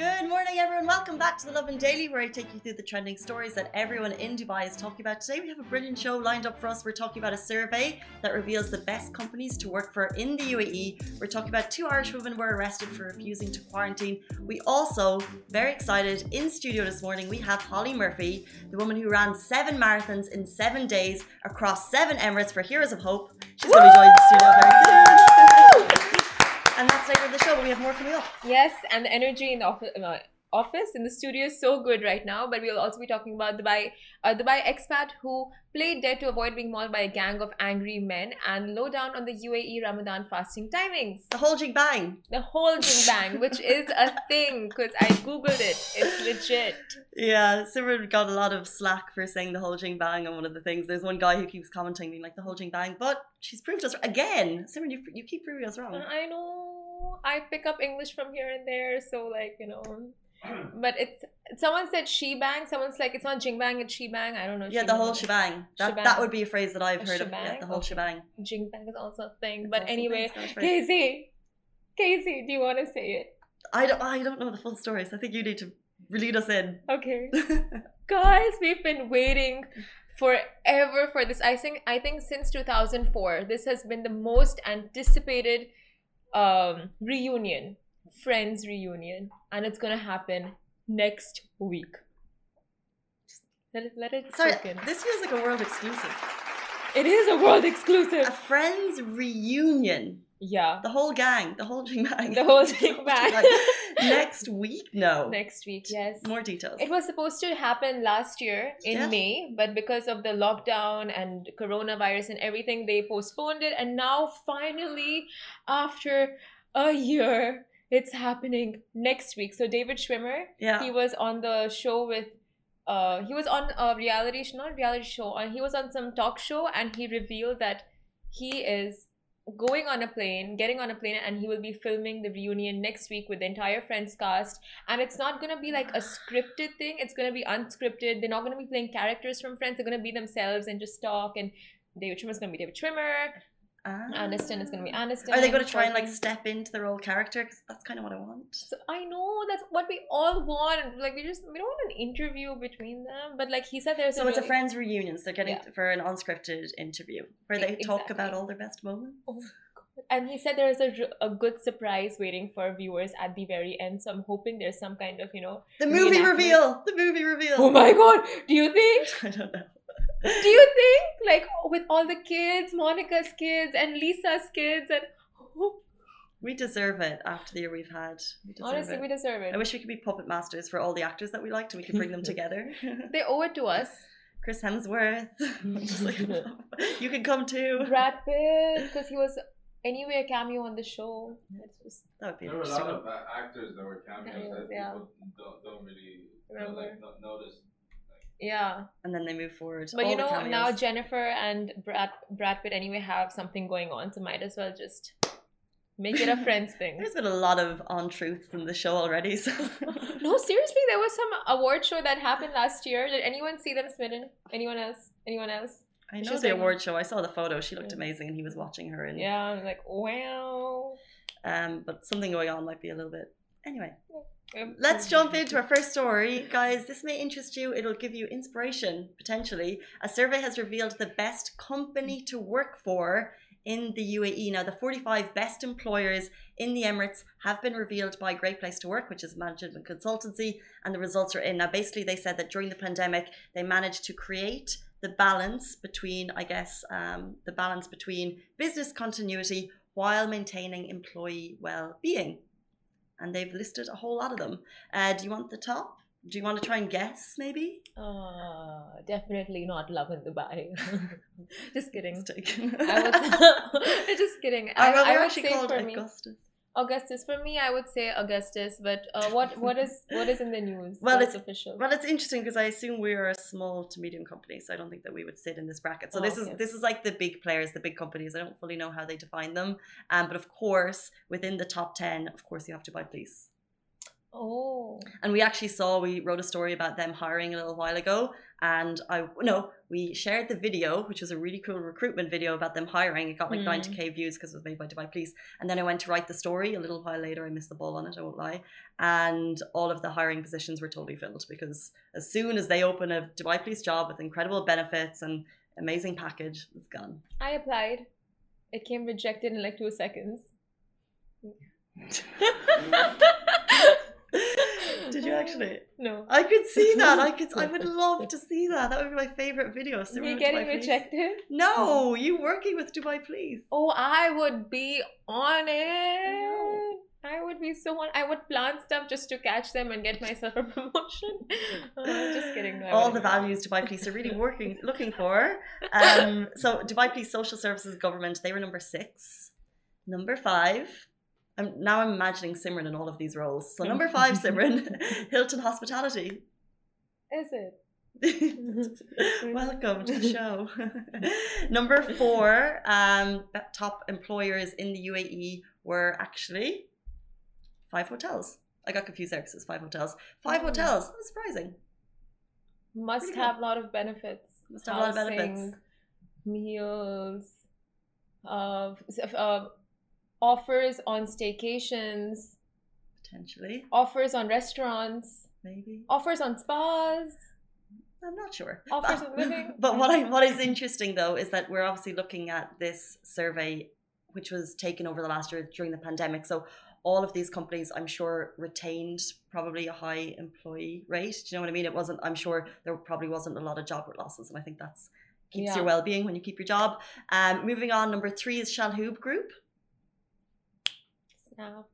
Good morning, everyone. Welcome back to the Lovin Daily, where I take you through the trending stories that everyone in Dubai is talking about. Today, we have a brilliant show lined up for us. We're talking about a survey that reveals the best companies to work for in the UAE. We're talking about two Irish women were arrested for refusing to quarantine. We also, very excited, in studio this morning, we have Holly Murphy, the woman who ran seven marathons in seven days across seven Emirates for Heroes of Hope. She's going to be joining the studio very soon. And that's in the show, but we have more coming up. Yes, and the energy in the office, uh, office in the studio is so good right now. But we'll also be talking about Dubai, uh, Dubai expat who played dead to avoid being mauled by a gang of angry men, and low down on the UAE Ramadan fasting timings. The whole jing bang. The whole jing bang, which is a thing because I googled it. It's legit. Yeah, Simran got a lot of slack for saying the whole jing bang on one of the things. There's one guy who keeps commenting, being like the whole jing bang, but she's proved us again. Simran, you, you keep proving us wrong. I know. I pick up English from here and there, so like you know. But it's someone said she bang. Someone's like it's not jing bang, it's she bang. I don't know. Yeah, the whole shebang. That, Shebang. that would be a phrase that I've heard of. Yeah, shebang? the whole Okay. shebang. jing bang is also a thing. It's But anyway, Casey, Casey, do you want to say it? I don't, I don't know the full story, so I think you need to lead us in. Okay, guys, we've been waiting forever for this. I think I think since 2004, this has been the most anticipated um, reunion, Friends reunion, and it's gonna happen next week. Just let it let it Sorry, soak in. this feels like a world exclusive. It is a world exclusive. A friends reunion. Yeah, The whole gang, the whole jing bang. the whole back Next week? No. next week. Yes. More details. It was supposed to happen last year in Yeah. May, but because of the lockdown and coronavirus and everything, they postponed it. And now, finally, after a year, it's happening next week. So, David Schwimmer, yeah. he was on the show with. Uh, he was on a reality show, not a reality show, and he was on some talk show, and he revealed that he is going on a plane, getting on a plane, and he will be filming the reunion next week with the entire Friends cast. And it's not gonna be like a scripted thing; it's gonna be unscripted. They're not gonna be playing characters from Friends. They're gonna be themselves and just talk. And David Schwimmer's gonna be David Schwimmer. Ah. Aniston is gonna be Aniston. Are they going to try and like step into their old character? Because that's kind of what I want. So I know that's what we all want. Like we just we don't want an interview between them. But like he said, there's So it's a friends reunion. So they're getting Yeah. for an unscripted interview where they talk about all their best moments. Oh. And he said there's a, a good surprise waiting for viewers at the very end. So I'm hoping there's some kind of, you know. The movie reveal. The movie reveal. Oh my God! Do you think? I don't know. Do you think? Like with all the kids, Monica's kids and Lisa's kids, and We deserve it after the year we've had. We honestly, it. we deserve it. I wish we could be puppet masters for all the actors that we liked and we could bring them together. They owe it to us. Chris Hemsworth. Like, you can come too. Brad Pitt, because he was anyway a cameo on the show. It's just That would be There were a lot of uh, actors that were cameos Cameos, that yeah. people don't, don't really Remember. like, no, notice. Yeah. And then they move forward. But All you know, cameos. now Jennifer and Brad Brad Pitt anyway have something going on, so might as well just make it a friends thing. There's been a lot of untruths in the show already, so No, seriously, there was some award show that happened last year. Did anyone see them smitten? Anyone else? Anyone else? I know the award show. I saw the photo. She looked Yeah. amazing, and he was watching her. And Yeah, I'm like, wow. um, but something going on might be a little bit. Anyway, Um, let's jump into our first story, guys. This may interest you. It'll give you inspiration potentially. A survey has revealed the best company to work for in the UAE. Now, the 45 best employers in the Emirates have been revealed by Great Place to Work, which is a management consultancy, and the results are in. Now, basically, they said that during the pandemic, they managed to create the balance between, I guess, um, the balance between business continuity while maintaining employee well-being. And they've listed a whole lot of them. Uh, do you want the top? Do you want to try and guess, maybe? Uh, definitely not Lovin Dubai. just kidding. Mistake. I would, just kidding. I, well, I actually called for me, Augustus. For me, I would say Augustus. But uh, what what is what is in the news? Well, it's- official. Well, it's interesting because I assume we are a small to medium company, so I don't think that we would sit in this bracket. So Oh, this okay. is this is like the big players, the big companies. I don't fully know how they define them, um, but of course, within the top ten, of course, you have Dubai Police. Oh. And we actually saw, we wrote a story about them hiring a little while ago. And I, no, we shared the video, which was a really cool recruitment video about them hiring. It got like Hmm. 90k views because it was made by Dubai Police. And then I went to write the story a little while later. I missed the ball on it, I won't lie. And all of the hiring positions were totally filled because as soon as they open a Dubai Police job with incredible benefits and amazing package, it's gone. I applied. It came rejected in like two seconds. Did you actually? No. I could see that. I could. I would love to see that. That would be my favorite video. Simran Me getting Dubai rejected? No, you working with Dubai Police. Oh, I would be on it. I would be so on. I would plan stuff just to catch them and get myself a promotion. Uh, just kidding. No, All the values Dubai Police are really working, looking for. Um, so Dubai Police Social Services Government, they were number six. Number five. I'm, now I'm imagining Simran in all of these roles. So number five, Simran, Hilton Hospitality. Is it? Welcome to the show. Number four, um, top employers in the UAE were actually five hotels. I got confused there because it's five hotels. Five Oh. hotels. That's surprising. Must Pretty have a lot of benefits. Must have a lot of benefits. Meals, uh, uh, offers on staycations, Potentially, offers on restaurants, maybe. offers on spas. I'm not sure. Offers but, of living. But what I what is interesting though is that we're obviously looking at this survey, which was taken over the last year during the pandemic. So all of these companies, I'm sure, retained probably a high employee rate. Do you know what I mean? It wasn't. I'm sure there probably wasn't a lot of job losses, and I think that's keeps Yeah. your well being when you keep your job. Um, moving on, number three is Chalhoub Group. Snap.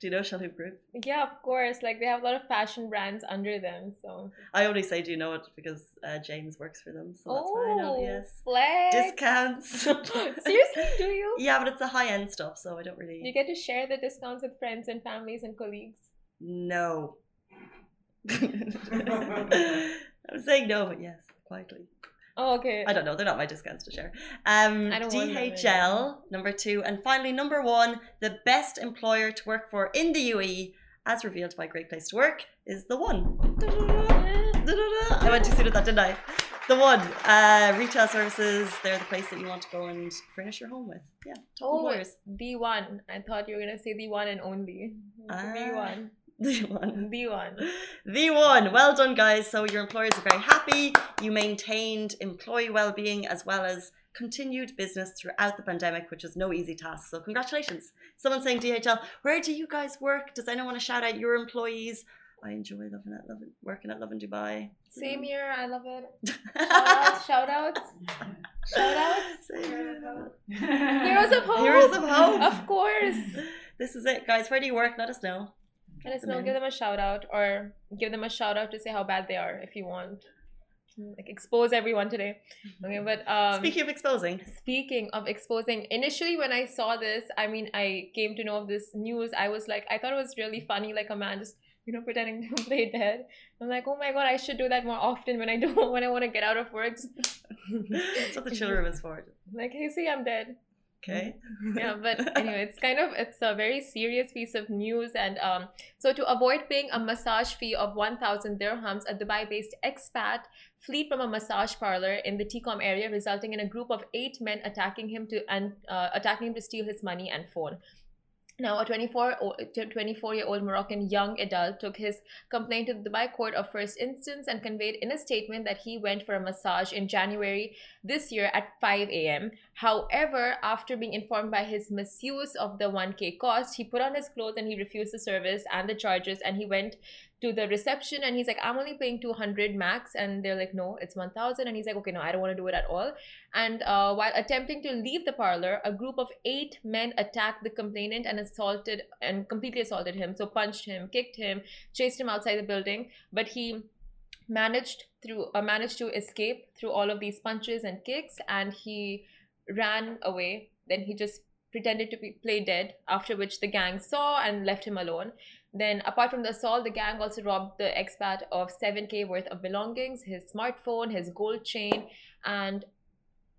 Do you know Chalhoub Group? Yeah, of course. Like they have a lot of fashion brands under them. So I only say do you know it because uh, James works for them, so that's why I know. Oh, Yes, flex. discounts. Seriously, do you? Yeah, but it's the high end stuff, so I don't really. You get to share the discounts with friends and families and colleagues. No. I'm saying no, but yes, quietly. Oh, okay. I don't know. They're not my discounts to share. Um, I don't want them DHL, number two. And finally, number one, the best employer to work for in the UAE, as revealed by Great Place to Work, is the one. I went too soon with that, didn't I? The one. Uh, retail services, they're the place that you want to go and furnish your home with. Yeah, top Oh, employers. the one. I thought you were gonna say the one and only. the Ah. one. The one. The one. The one. Well done, guys. So your employers are very happy. You maintained employee well-being as well as continued business throughout the pandemic, which is no easy task. So congratulations. Someone saying DHL, where do you guys work? Does anyone want to shout out your employees? I enjoy loving it, loving working at Lovin Dubai. Same mm-hmm. here. I love it. Shout outs. Shout outs. Shout outs. Heroes of hope. Heroes of hope. Of course. This is it, guys. Where do you work? Let us know. Let us know. Give them a shout out or give them a shout out to say how bad they are if you want. Like expose everyone today. Okay, but um Speaking of exposing, Speaking of exposing, initially when I saw this, I mean, I came to know of this news. I was like, I thought it was really funny, like a man just, you know, pretending to play dead. I'm like, oh my god, I should do that more often when I don't when I want to get out of work. That's what the chill room is for. like, hey, see, I'm dead. Okay. Yeah, but anyway, it's kind of it's a very serious piece of news, and um, so to avoid paying a massage fee of 1,000 dirhams, a Dubai-based expat fled from a massage parlor in the Tecom area, resulting in a group of eight men attacking him to and uh, attacking him to steal his money and phone. Now, a 24 o- 24 year old Moroccan young adult took his complaint to the Dubai Court of First Instance and conveyed in a statement that he went for a massage in January this year at 5 a.m. However, after being informed by his masseuse of the 1k cost, he put on his clothes and he refused the service and the charges and he went to the reception and he's like, I'm only paying 200 max. And they're like, no, it's 1000. And he's like, okay, no, I don't want to do it at all. And uh, while attempting to leave the parlor, a group of eight men attacked the complainant and assaulted and completely assaulted him. So punched him, kicked him, chased him outside the building. But he managed through uh, managed to escape through all of these punches and kicks and he ran away then he just pretended to be play dead after which the gang saw and left him alone. Then apart from the assault the gang also robbed the expat of 7k worth of belongings his smartphone his gold chain and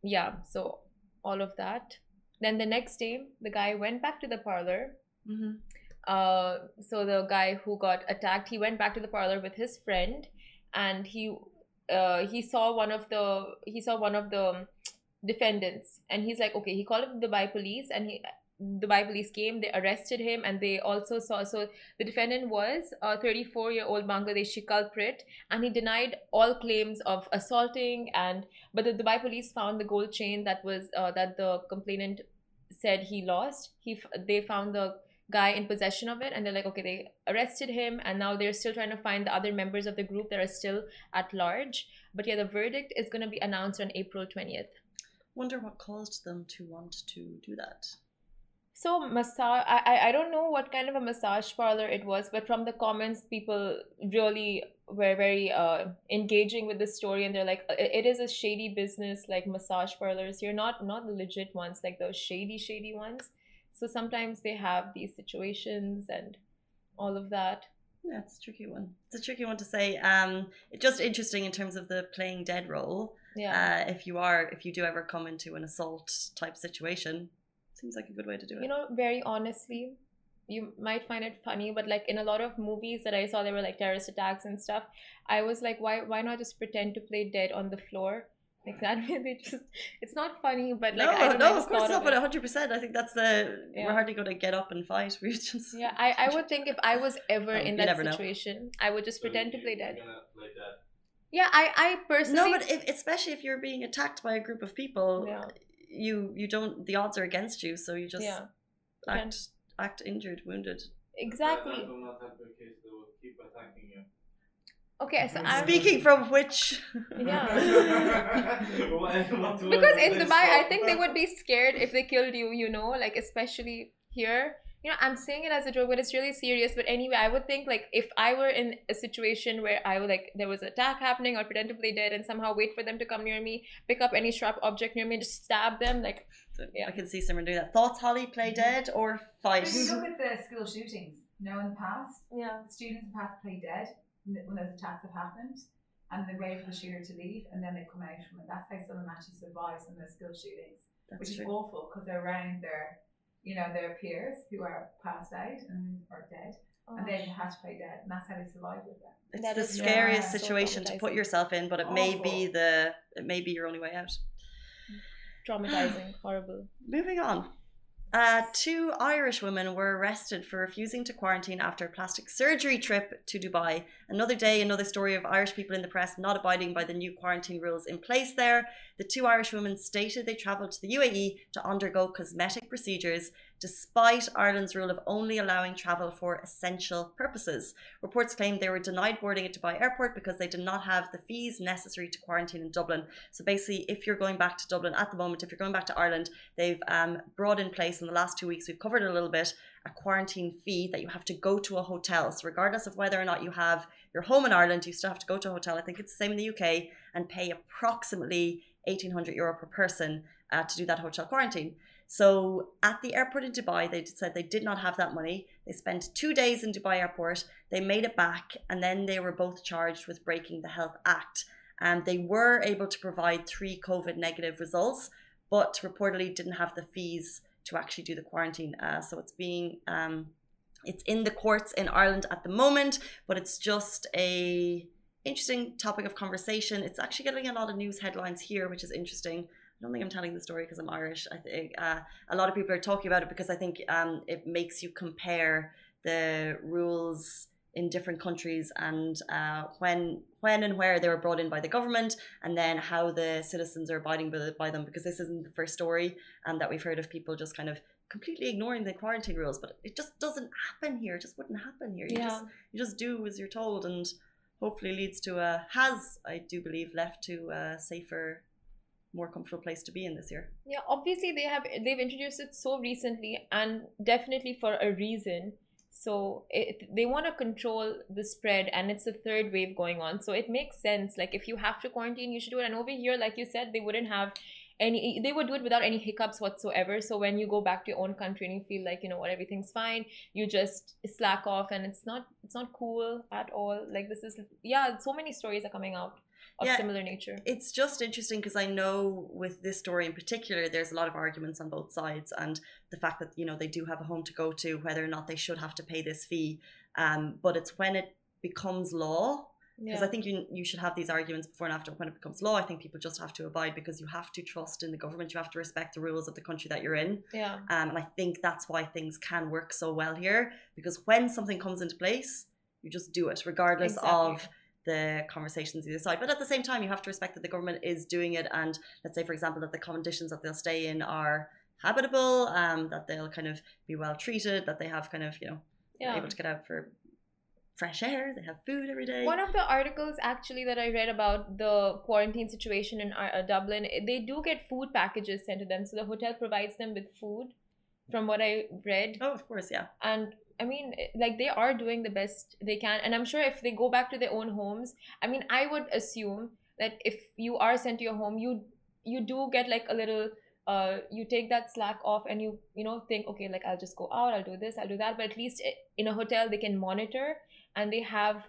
yeah so all of that. Then the next day the guy went back to the parlor. Hmm uh, so the guy who got attacked, he went back to the parlor with his friend, and he uh, he saw one of the he saw one of the defendants, and he's like, okay, he called up the Dubai police, and he the Dubai police came, they arrested him, and they also saw. So the defendant was a 34 year old Bangladeshi culprit, and he denied all claims of assaulting. And but the Dubai police found the gold chain that was uh, that the complainant said he lost. He they found the guy in possession of it, and they're like, okay, they arrested him, and now they're still trying to find the other members of the group that are still at large. But yeah, the verdict is going to be announced on April 20th. Wonder what caused them to want to do that. So massage, I, I don't know what kind of a massage parlor it was, but from the comments, people really were very uh engaging with the story, and they're like, it is a shady business, like massage parlors. You're not not the legit ones, like those shady shady ones. So sometimes they have these situations and all of that. Yeah, a tricky one. It's a tricky one to say. Um, it's just interesting in terms of the playing dead role. Yeah. Uh, if you are, if you do ever come into an assault type situation, seems like a good way to do it. you know, very honestly, you might find it funny, but like in a lot of movies that I saw, there were like terrorist attacks and stuff. I was like, why why not just pretend to play dead on the floor? Like that way they just it's not funny, but like no, I don't know, no, just of course not. of But it. hundred percent, I think that's the Yeah. we're hardly going to get up and fight. We just Yeah, I, I would think if I was ever Oh, in that never know. situation, I would just So pretend to play dead. gonna play dead. Yeah, I, I personally no, but if, especially if you're being attacked by a group of people, Yeah. you you don't. The odds are against you, so you just yeah, act act injured, wounded. exactly. That will not help your case. They will keep attacking you. Okay, so I'm Speaking from which, Yeah. What- what will because in Dubai, I think they would be scared if they killed you, you know, like especially here. You know, I'm saying it as a joke, but it's really serious. But anyway, I would think like if I were in a situation where I would like there was an attack happening, or pretend to play dead and somehow wait for them to come near me, pick up any sharp object near me, and just stab them. Like, Yeah. I can see someone doing that. Thoughts, Holly? Play mm-hmm. dead or fight? If you look at the school shootings, you know, in the past, yeah, students have had to play dead when when those attacks have happened, and they wait for the shooter to leave, and then they come out from it. That's how some of them actually survive some of those school shootings, which That's is awful because they're around their, you know, their peers who are passed out and are dead, and oh, they had to play dead, and that's how they survived with it. It's That the scariest Yeah. So situation to put yourself in, but it may be the it may be your only way out. traumatizing, horrible. Moving on. Uh, two Irish women were arrested for refusing to quarantine after a plastic surgery trip to Dubai. Another day, another story of Irish people in the press not abiding by the new quarantine rules in place there. The two Irish women stated they travelled to the UAE to undergo cosmetic procedures despite Ireland's rule of only allowing travel for essential purposes. Reports claim they were denied boarding at Dubai airport because they did not have the fees necessary to quarantine in Dublin. So basically, if you're going back to Dublin at the moment, if you're going back to Ireland, they've um, brought in place in the last two weeks, we've covered a little bit, a quarantine fee that you have to go to a hotel. So regardless of whether or not you have your home in Ireland, you still have to go to a hotel. I think it's the same in the UK and pay approximately 1800 euro per person uh, to do that hotel quarantine. So at the airport in Dubai, they said they did not have that money. They spent two days in Dubai airport. They made it back, and then they were both charged with breaking the Health Act. And they were able to provide three COVID negative results, but reportedly didn't have the fees to actually do the quarantine. Uh, so it's being um, it's in the courts in Ireland at the moment, but it's just a interesting topic of conversation. It's actually getting a lot of news headlines here, which is interesting. I don't think I'm telling the story because I'm Irish. I think uh, a lot of people are talking about it because I think um, it makes you compare the rules in different countries and uh, when when and where they were brought in by the government and then how the citizens are abiding by, by them because this isn't the first story um, that we've heard of people just kind of completely ignoring the quarantine rules but it just doesn't happen here it just wouldn't happen here you Yeah. just you just do as you're told and hopefully leads to a has I do believe left to a safer more comfortable place to be in this year Yeah, obviously they have they've introduced it so recently and definitely for a reason. So it, they want to control the spread and it's the third wave going on. So it makes sense. Like if you have to quarantine, you should do it. And over here, like you said, they wouldn't have any they would do it without any hiccups whatsoever so when you go back to your own country and you feel like you know what everything's fine you just slack off and it's not it's not cool at all like this is yeah so many stories are coming out of Yeah. similar nature It's just interesting because I know with this story in particular, there's a lot of arguments on both sides, and the fact that you know they do have a home to go to, whether or not they should have to pay this fee. Um, but it's when it becomes law because yeah I think you you should have these arguments before and after. When it becomes law, I think people just have to abide because you have to trust in the government. You have to respect the rules of the country that you're in. yeah Um, and I think that's why things can work so well here because when something comes into place, you just do it regardless Exactly. of the conversations either side. But at the same time, you have to respect that the government is doing it. And let's say, for example, that the conditions that they'll stay in are habitable, um, that they'll kind of be well treated, that they have kind of, you know, yeah able to get out for fresh air, they have food every day. One of the articles actually that I read about the quarantine situation in uh, Dublin, they do get food packages sent to them. So the hotel provides them with food, from what I read. oh, of course, yeah. And I mean, like they are doing the best they can. And I'm sure if they go back to their own homes, I mean, I would assume that if you are sent to your home, you you do get like a little. Uh, you take that slack off and you you know think okay like I'll just go out I'll do this I'll do that but at least in a hotel they can monitor and they have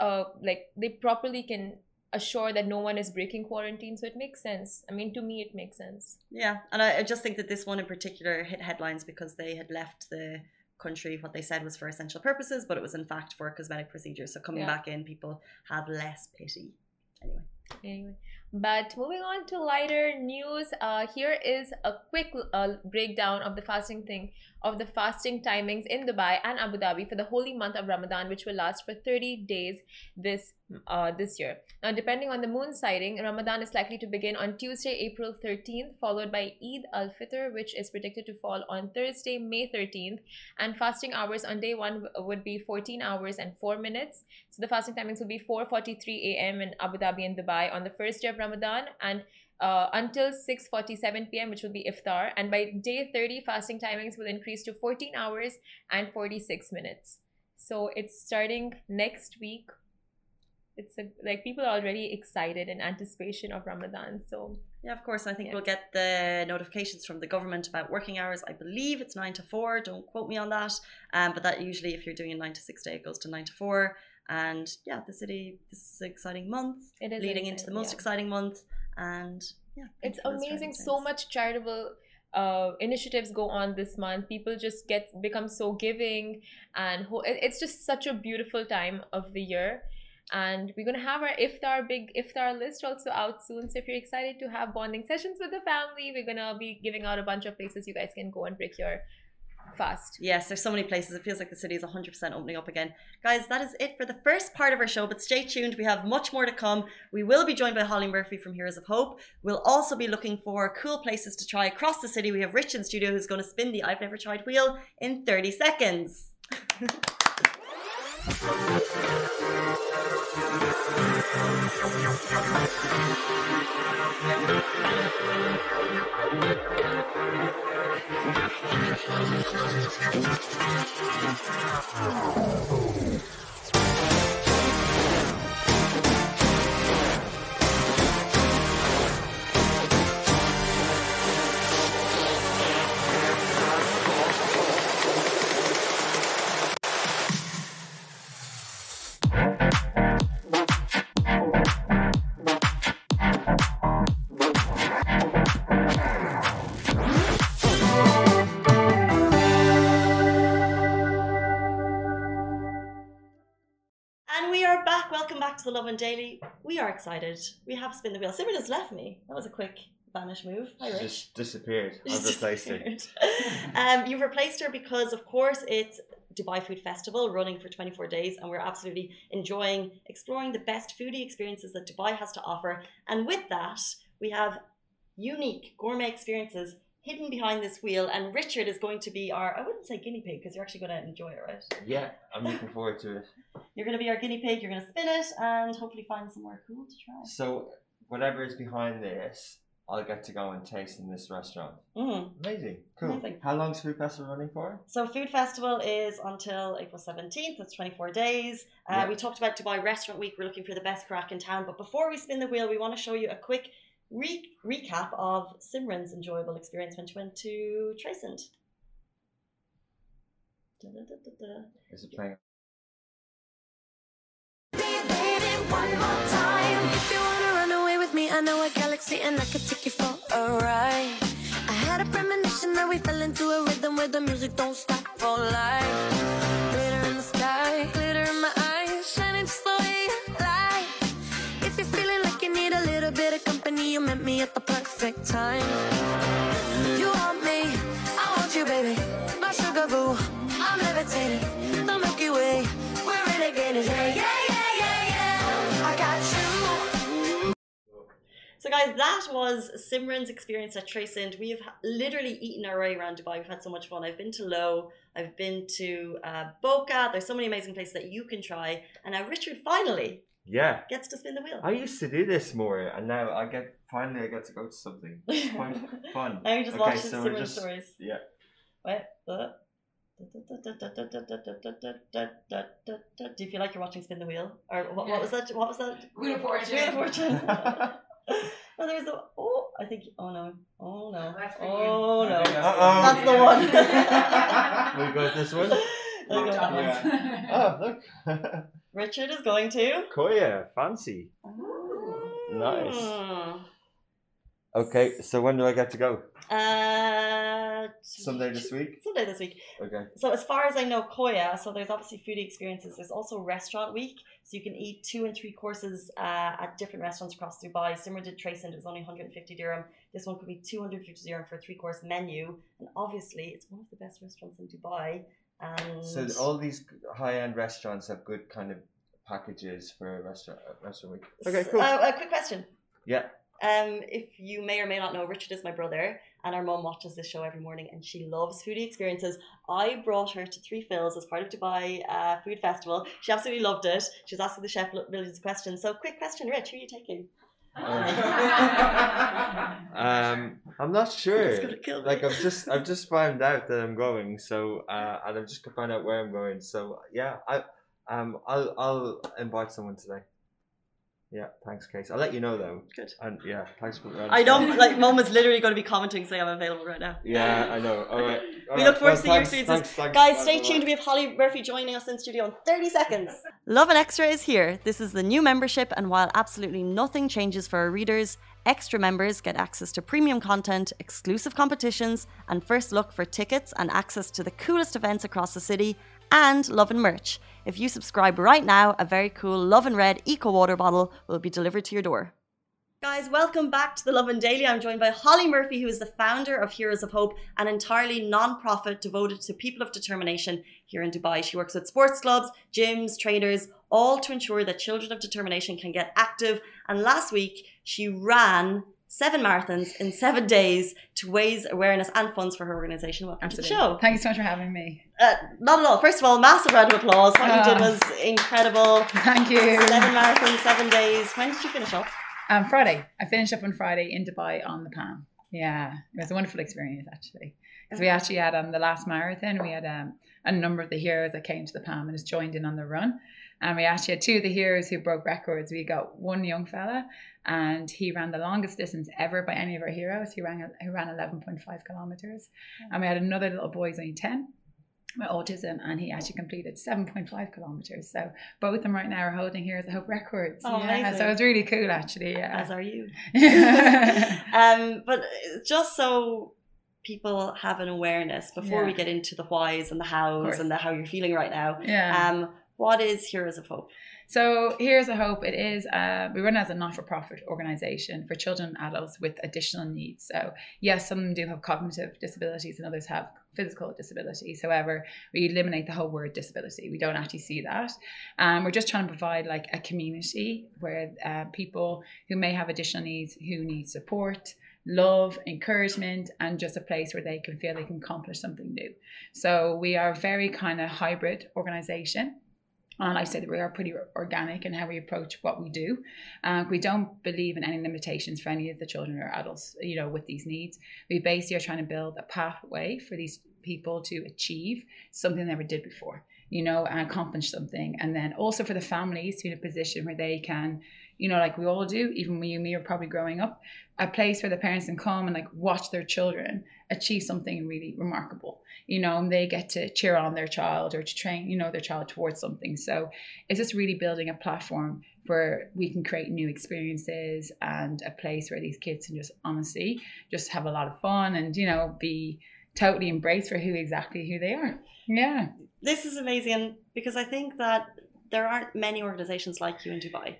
uh like they properly can assure that no one is breaking quarantine so it makes sense i mean to me it makes sense Yeah, and I, I just think that this one in particular hit headlines because they had left the country. What they said was for essential purposes, but it was in fact for cosmetic procedures. So coming Yeah. back in, people have less pity. Anyway, anyway but moving on to lighter news uh here is a quick uh, breakdown of the fasting thing of the fasting timings in dubai and abu dhabi for the holy month of ramadan which will last for 30 days this uh this year now depending on the moon sighting ramadan is likely to begin on tuesday april 13th followed by eid al-fitr which is predicted to fall on thursday may 13th and fasting hours on day one would be 14 hours and 4 minutes so the fasting timings will be 4:43 a.m. in Abu Dhabi and Dubai on the first day of Ramadan and uh, until 6:47 p.m., which will be iftar. And by day 30, fasting timings will increase to 14 hours and 46 minutes. So it's starting next week. It's a, like people are already excited in anticipation of Ramadan. So yeah, of course, I think Yeah. we'll get the notifications from the government about working hours. I believe it's nine to four. Don't quote me on that. Um, but that usually, if you're doing a nine to six day, it goes to nine to four. And yeah, the city. This is an exciting month, it is leading into the most yeah. exciting month. And yeah, it's you for those amazing so much charitable uh, initiatives go on this month people just get become so giving and ho- it's just such a beautiful time of the year and we're gonna have our iftar big iftar list also out soon so if you're excited to have bonding sessions with the family we're gonna be giving out a bunch of places you guys can go and break your fast Yes, there's so many places. It feels like the city is 100% opening up again. Guys, that is it for the first part of our show, but stay tuned. We have much more to come. We will be joined by Holly Murphy from Heroes of Hope. We'll also be looking for cool places to try across the city. We have Rich in studio who's going to spin the I've Never Tried wheel in 30 seconds. And We are excited. We have spin the wheel. Simran has left me. That was a quick vanish move. Hi, Rich. Just disappeared. I've replaced her. um, you've replaced her because, of course, it's Dubai Food Festival running for 24 days, and we're absolutely enjoying exploring the best foodie experiences that Dubai has to offer. And with that, we have unique gourmet experiences hidden behind this wheel. And Richard is going to be our, I wouldn't say guinea pig because you're actually going to enjoy it, right? Yeah, I'm looking forward to it. You're going to be our guinea pig, you're going to spin it, and hopefully find somewhere cool to try. So, whatever is behind this, I'll get to go and taste in this restaurant. Mhm. Amazing. Cool. Amazing. How long's Food Festival running for? So Food Festival is until April 17th. That's 24 days. Uh, Yeah. We talked about Dubai Restaurant Week. We're looking for the best crack in town. But before we spin the wheel, we want to show you a quick re- recap of Simran's enjoyable experience when she went to Trèsind. Is it playing? One more time. If you wanna run away with me, I know a galaxy and I could take you for a ride. I had a premonition that we fell into a rhythm where the music don't stop for life. Perfect time. You want me, I want you, baby. My sugar boo, I'm levitating. The Milky Way, we're renegading. Yeah, yeah. So, guys, that was Simran's experience at Trèsind. We have literally eaten our way around Dubai. We've had so much fun. I've been to Low, I've been to uh, Boca. There's so many amazing places that you can try. And now Richard finally Yeah. gets to spin the wheel. I used to do this more, and now I get finally I get to go to something. It's quite fun. Now you just Okay, watch so Simran we're just- stories. Yeah. Wait. uh, Do you feel like you're watching Spin the Wheel? Or what, what was that? What was that? Wheel of Fortune. Wheel of Fortune. oh, there was a. Oh, I think. Oh no. Oh no. That's. Oh no. Uh-oh. That's the one. we got this one. There you go. McDonald's. Oh look, Richard is going to. Coya, fancy. Nice. Mm. Okay, so when do I get to go? Uh, Someday this week. Someday this week. Okay. So as far as I know, Coya. So there's obviously foodie experiences. There's also restaurant week, so you can eat two and three courses uh, at different restaurants across Dubai. Simran did Trèsind it was only 150 dirham. This one could be 250 dirham for a three course menu, and obviously it's one of the best restaurants in Dubai. And So all these high end restaurants have good kind of packages for a restaurant uh, restaurant week. Okay, cool. Uh, a quick question. Yeah. Um, if you may or may not know, Richard is my brother, and our mom watches this show every morning, and she loves foodie experiences. I brought her to 3 Fils as part of Dubai uh, Food Festival. She absolutely loved it. She was asking the chef millions of questions. So, quick question, Rich, who are you taking? Um, I'm not It's sure. gonna kill me. Like I've just I've just found out that I'm going, so uh, and I've just found out where I'm going. So yeah, I um I'll I'll invite someone today. Yeah, thanks, Case. I'll let you know though. Good. And yeah, thanks for. I know, like, Mom is literally going to be commenting saying I'm available right now. Yeah, I know. All right. all We right. look forward Well, to seeing your thanks, experiences. thanks, thanks. Guys, Bye, stay tuned. bye. We have Holly Murphy joining us in studio in 30 seconds. Lovin Extra is here. This is the new membership, and while absolutely nothing changes for our readers, extra members get access to premium content, exclusive competitions, and first look for tickets and access to the coolest events across the city, and Lovin merch. If you subscribe right now, a very cool Love and Red Eco Water bottle will be delivered to your door. Guys, welcome back to the Lovin Daily. I'm joined by Holly Murphy, who is the founder of Heroes of Hope, an entirely non-profit devoted to people of determination here in Dubai. She works with sports clubs, gyms, trainers, all to ensure that children of determination can get active. And last week, she ran seven marathons in seven days to raise awareness and funds for her organization. Welcome to the show. Thank you so much for having me. Uh, not at all. First of all, massive round of applause. What you did Ah. was incredible. Thank you. Seven marathons, seven days. When did you finish up? Um, Friday. I finished up on Friday in Dubai on the Palm. Yeah, it was a wonderful experience actually. Because we actually had on the last marathon, we had um, a number of the heroes that came to the Palm and has joined in on the run. And we actually had two of the heroes who broke records. We got one young fella, and he ran the longest distance ever by any of our heroes. He ran he ran 11.5 kilometers. And we had another little boy, who's only 10, with autism, and he actually completed 7.5 kilometers. So both of them right now are holding Heroes of Hope records. Oh, yeah, amazing. so it's really cool actually. Yeah. As are you. um, but just so people have an awareness before we get into the whys and the hows and the how you're feeling right now. yeah. Um, what is Heroes of Hope? So Heroes of Hope. It is uh, we run as a not-for-profit organization for children and adults with additional needs. So yes, some of do have cognitive disabilities and others have physical disabilities. However, we eliminate the whole word disability. We don't actually see that. Um, we're just trying to provide like a community where uh, people who may have additional needs, who need support, love, encouragement, and just a place where they can feel they can accomplish something new. So we are a very kind of hybrid organization. And I said that we are pretty organic in how we approach what we do. Uh, we don't believe in any limitations for any of the children or adults, you know, with these needs. We basically are trying to build a pathway for these people to achieve something they never did before. you know, and accomplish something. And then also for the families to be in a position where they can, you know, like we all do, even when you and me are probably growing up, a place where the parents can come and like watch their children achieve something really remarkable, you know, and they get to cheer on their child or to train, you know, their child towards something. So it's just really building a platform where we can create new experiences and a place where these kids can just honestly just have a lot of fun and, you know, be totally embraced for who exactly who they are. Yeah. This is amazing because I think that there aren't many organizations like you in Dubai.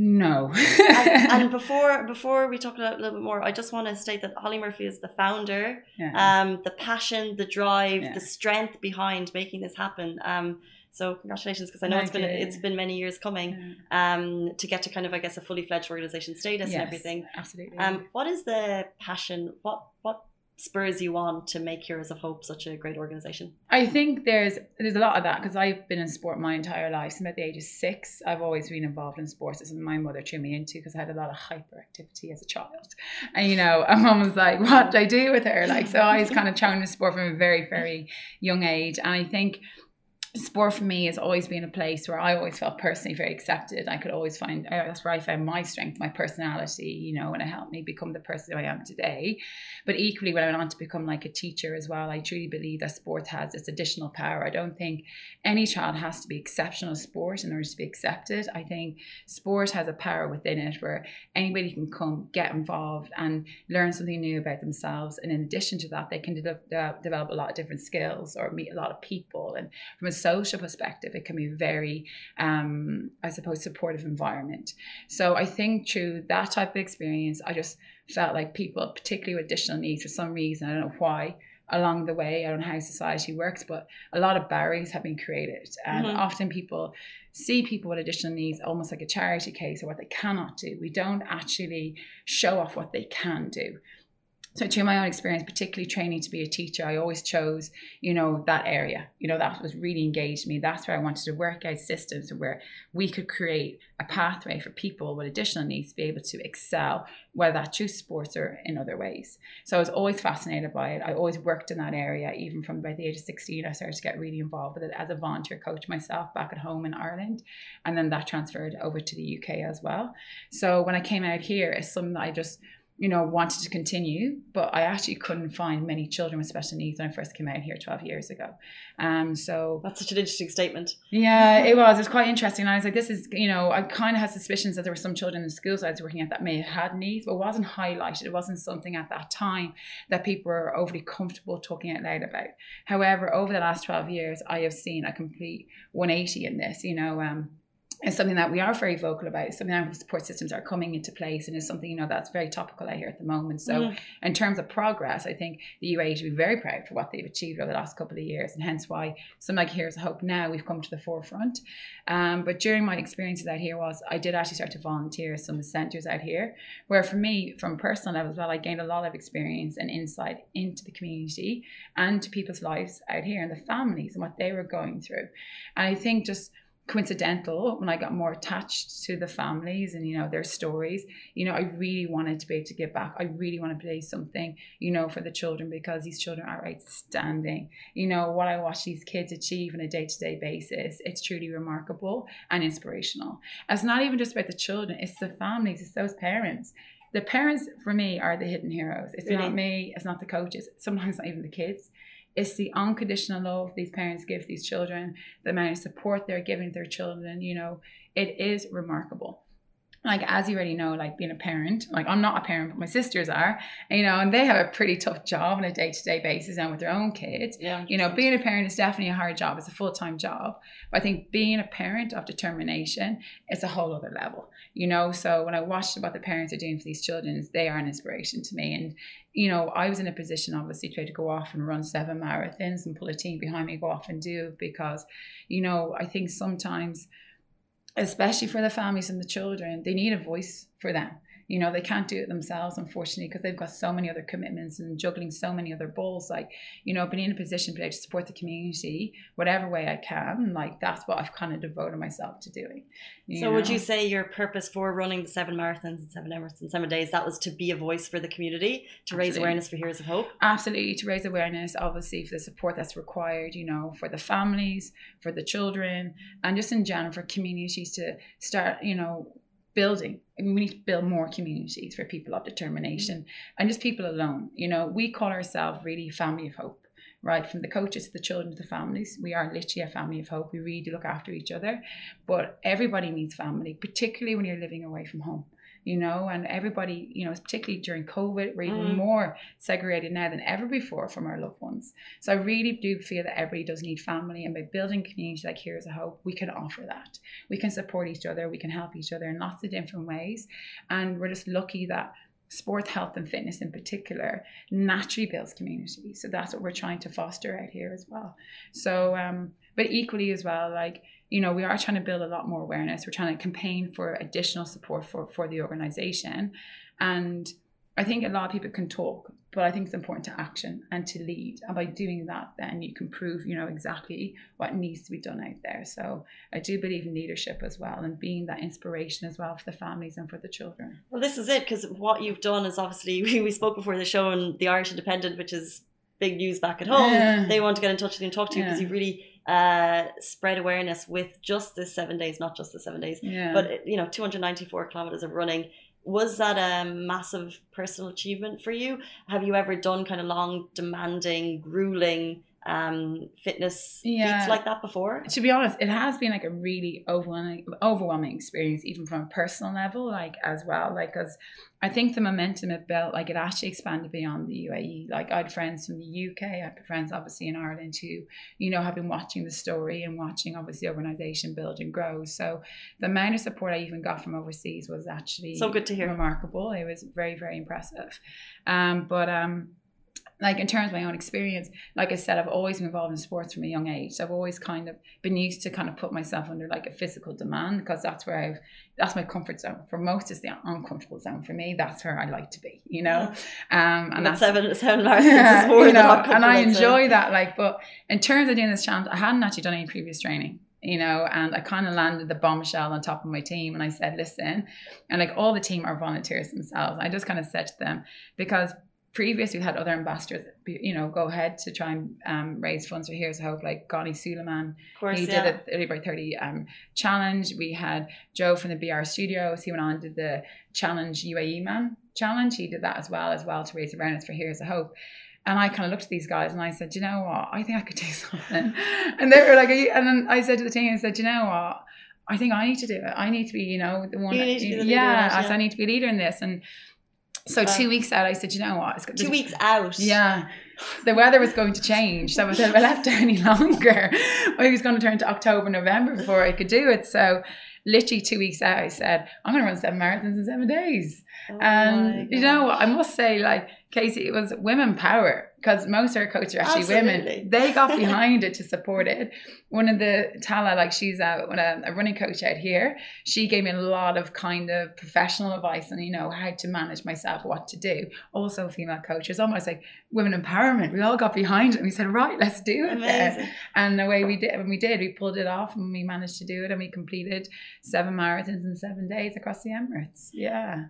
No. and, and before before we talk a little, bit more, I just want to state that Holly Murphy is the founder. yeah. Um, the passion, the drive, Yeah. the strength behind making this happen. Um, so congratulations, because I know it's been you. it's been many years coming Yeah. um, to get to kind of I guess a fully fledged organization status and everything. Absolutely. Um, what is the passion? What what spurs you on to make Heroes of Hope such a great organization? I think there's there's a lot of that because I've been in sport my entire life. Since about the age of six, I've always been involved in sports. Is my mother threw me into because I had a lot of hyperactivity as a child, and you know, and mum was like, "What do I do with her?" Like, so I was kind of thrown into sport from a very very young age, and I think sport for me has always been a place where I always felt personally very accepted. I could always find that's where I found my strength, my personality, you know, and it helped me become the person I am today. But equally, when I went on to become like a teacher as well, I truly believe that sport has this additional power. I don't think any child has to be exceptional at sport in order to be accepted. I think sport has a power within it where anybody can come, get involved, and learn something new about themselves. And in addition to that, they can de- de- develop a lot of different skills or meet a lot of people. And from a social perspective, it can be very, um, I suppose, supportive environment. So I think through that type of experience, I just felt like people, particularly with additional needs, for some reason, I don't know why, along the way, I don't know how society works, but a lot of barriers have been created. And Mhm. often people see people with additional needs almost like a charity case or what they cannot do. We don't actually show off what they can do. So through my own experience, particularly training to be a teacher, I always chose, you know, that area. You know, that was really engaged me. That's where I wanted to work out systems where we could create a pathway for people with additional needs to be able to excel, whether that's through sports or in other ways. So I was always fascinated by it. I always worked in that area, even from about the age of 16. I started to get really involved with it as a volunteer coach myself back at home in Ireland. And then that transferred over to the UK as well. So when I came out here, it's something that I just you know, wanted to continue, but I actually couldn't find many children with special needs when I first came out here 12 years ago. Um, so That's such an interesting statement. yeah, it was. It was quite interesting. And I was like, this is, you know, I kind of had suspicions that there were some children in the schools I was working at that may have had needs, but it wasn't highlighted. It wasn't something at that time that people were overly comfortable talking out loud about. However, over the last 12 years, I have seen a complete 180 in this, you know. Um, it's something that we are very vocal about. Something that support systems are coming into place, and it's something you know that's very topical out here at the moment. So, Mhm. in terms of progress, I think the UAE should be very proud for what they've achieved over the last couple of years, and hence why some like Heroes of Hope now we've come to the forefront. Um, but during my experiences out here was I did actually start to volunteer at some centres out here, where for me, from a personal level as well, I gained a lot of experience and insight into the community and to people's lives out here and the families and what they were going through. And I think just coincidental when I got more attached to the families and you know their stories you know I really wanted to be able to give back. I really want to play something you know for the children because these children are outstanding. You know what I watch these kids achieve on a day-to-day basis it's truly remarkable and inspirational. It's not even just about the children it's the families it's those parents. The parents for me are the hidden heroes. It's Really? not me it's not the coaches sometimes not even the kids it's the unconditional love these parents give these children, the amount of support they're giving their children. You know, it is remarkable. Like as you already know, like being a parent, like I'm not a parent, but my sisters are, you know, and they have a pretty tough job on a day to day basis and with their own kids. Yeah. You know, being a parent is definitely a hard job. It's a full time job. But I think being a parent of determination is a whole other level. You know, so when I watched what the parents are doing for these children, they are an inspiration to me. And you know, I was in a position obviously to to go off and run seven marathons and pull a team behind me, go off and do because, you know, I think sometimes, especially for the families and the children, they need a voice for them. You know, they can't do it themselves, unfortunately, because they've got so many other commitments and juggling so many other balls. Like, you know, being in a position to be able to support the community whatever way I can, like that's what I've kind of devoted myself to doing. So would you say your purpose for running the seven marathons and seven Emirates and seven days that was to be a voice for the community, to raise awareness for Heroes of Hope? absolutely to raise awareness obviously for the support that's required you know for the families for the children and just in general for communities to start you know building We need to build more communities for people of determination and just people alone. You know we call ourselves really family of hope right? From the coaches to the children to the families we are literally a family of hope. We really look after each other but everybody needs family particularly when you're living away from home you know, and everybody, you know, particularly during COVID, we're even Mm. more segregated now than ever before from our loved ones. So I really do feel that everybody does need family, and by building community like Heroes of Hope, we can offer that. We can support each other, we can help each other in lots of different ways, and we're just lucky that sport, health, and fitness in particular naturally builds community. So that's what we're trying to foster out here as well. So, um, but equally as well, like you know, we are trying to build a lot more awareness. We're trying to campaign for additional support for for the organization, and I think a lot of people can talk, but I think it's important to action and to lead. And by doing that, then you can prove, you know, exactly what needs to be done out there. So I do believe in leadership as well and being that inspiration as well for the families and for the children. Well, this is it because what you've done is obviously we, we spoke before the show and the Irish Independent, which is big news back at home. Yeah. They want to get in touch with you and talk to you because Yeah. you've really uh, spread awareness with just the seven days, not just the seven days, Yeah. but you know, 294 kilometers of running. Was that a massive personal achievement for you? Have you ever done kind of long, demanding, grueling um, fitness Yeah. feats like that before? to be honest, it has been like a really overwhelming, overwhelming experience, even from a personal level, like as well. Like, because I think the momentum it built, like, it actually expanded beyond the UAE. Like, I had friends from the UK, I had friends obviously in Ireland who, you know, have been watching the story and watching obviously the organization build and grow. So, the amount of support I even got from overseas was actually So good to hear. remarkable. It was very, very impressive. Um, but, um, like in terms of my own experience, like I said, I've always been involved in sports from a young age. So I've always kind of been used to kind of put myself under like a physical demand because that's where I've that's my comfort zone. For most, it's the uncomfortable zone. For me, that's where I like to be, you know. Um, and And that's seven, seven marathons yeah, is more you know, and I enjoy that. Like, but in terms of doing this challenge, I hadn't actually done any previous training, you know, and I kind of landed the bombshell on top of my team, and I said, listen, and like all the team are volunteers themselves. I just kind of said to them because previous we've had other ambassadors, you know, go ahead to try and um, raise funds for Heroes of Hope, like Ghani Suleiman, course, he yeah. did a 30 by 30 um, challenge. We had Joe from the BR Studios. He went on and did the challenge UAE Man challenge. He did that as well, as well to raise awareness for Heroes of Hope. And I kind of looked at these guys and I said, you know what? I think I could do something. and they were like, and then I said to the team, I said, you know what? I think I need to do it. I need to be, you know, the one. You that- need to be the leader yeah, it, I said, yeah. I need to be a leader in this. And so two um, weeks out, I said, you know what? It's got- Two weeks out. yeah. The weather was going to change. So if I left any longer, I was going to turn to October, November before I could do it. So literally two weeks out, I said, I'm going to run seven marathons in seven days. Oh And you know, what? I must say, like, Casey, it was women power because most of our coaches are actually Absolutely. women. They got behind it to support it. One of the Tala, like she's a, a, running coach out here, she gave me a lot of kind of professional advice on, you know, how to manage myself, what to do. Also female coaches, almost like women empowerment. We all got behind it and we said, right, let's do it. Amazing. And the way we did, when we did, we pulled it off and we managed to do it and we completed seven marathons in seven days across the Emirates. Yeah.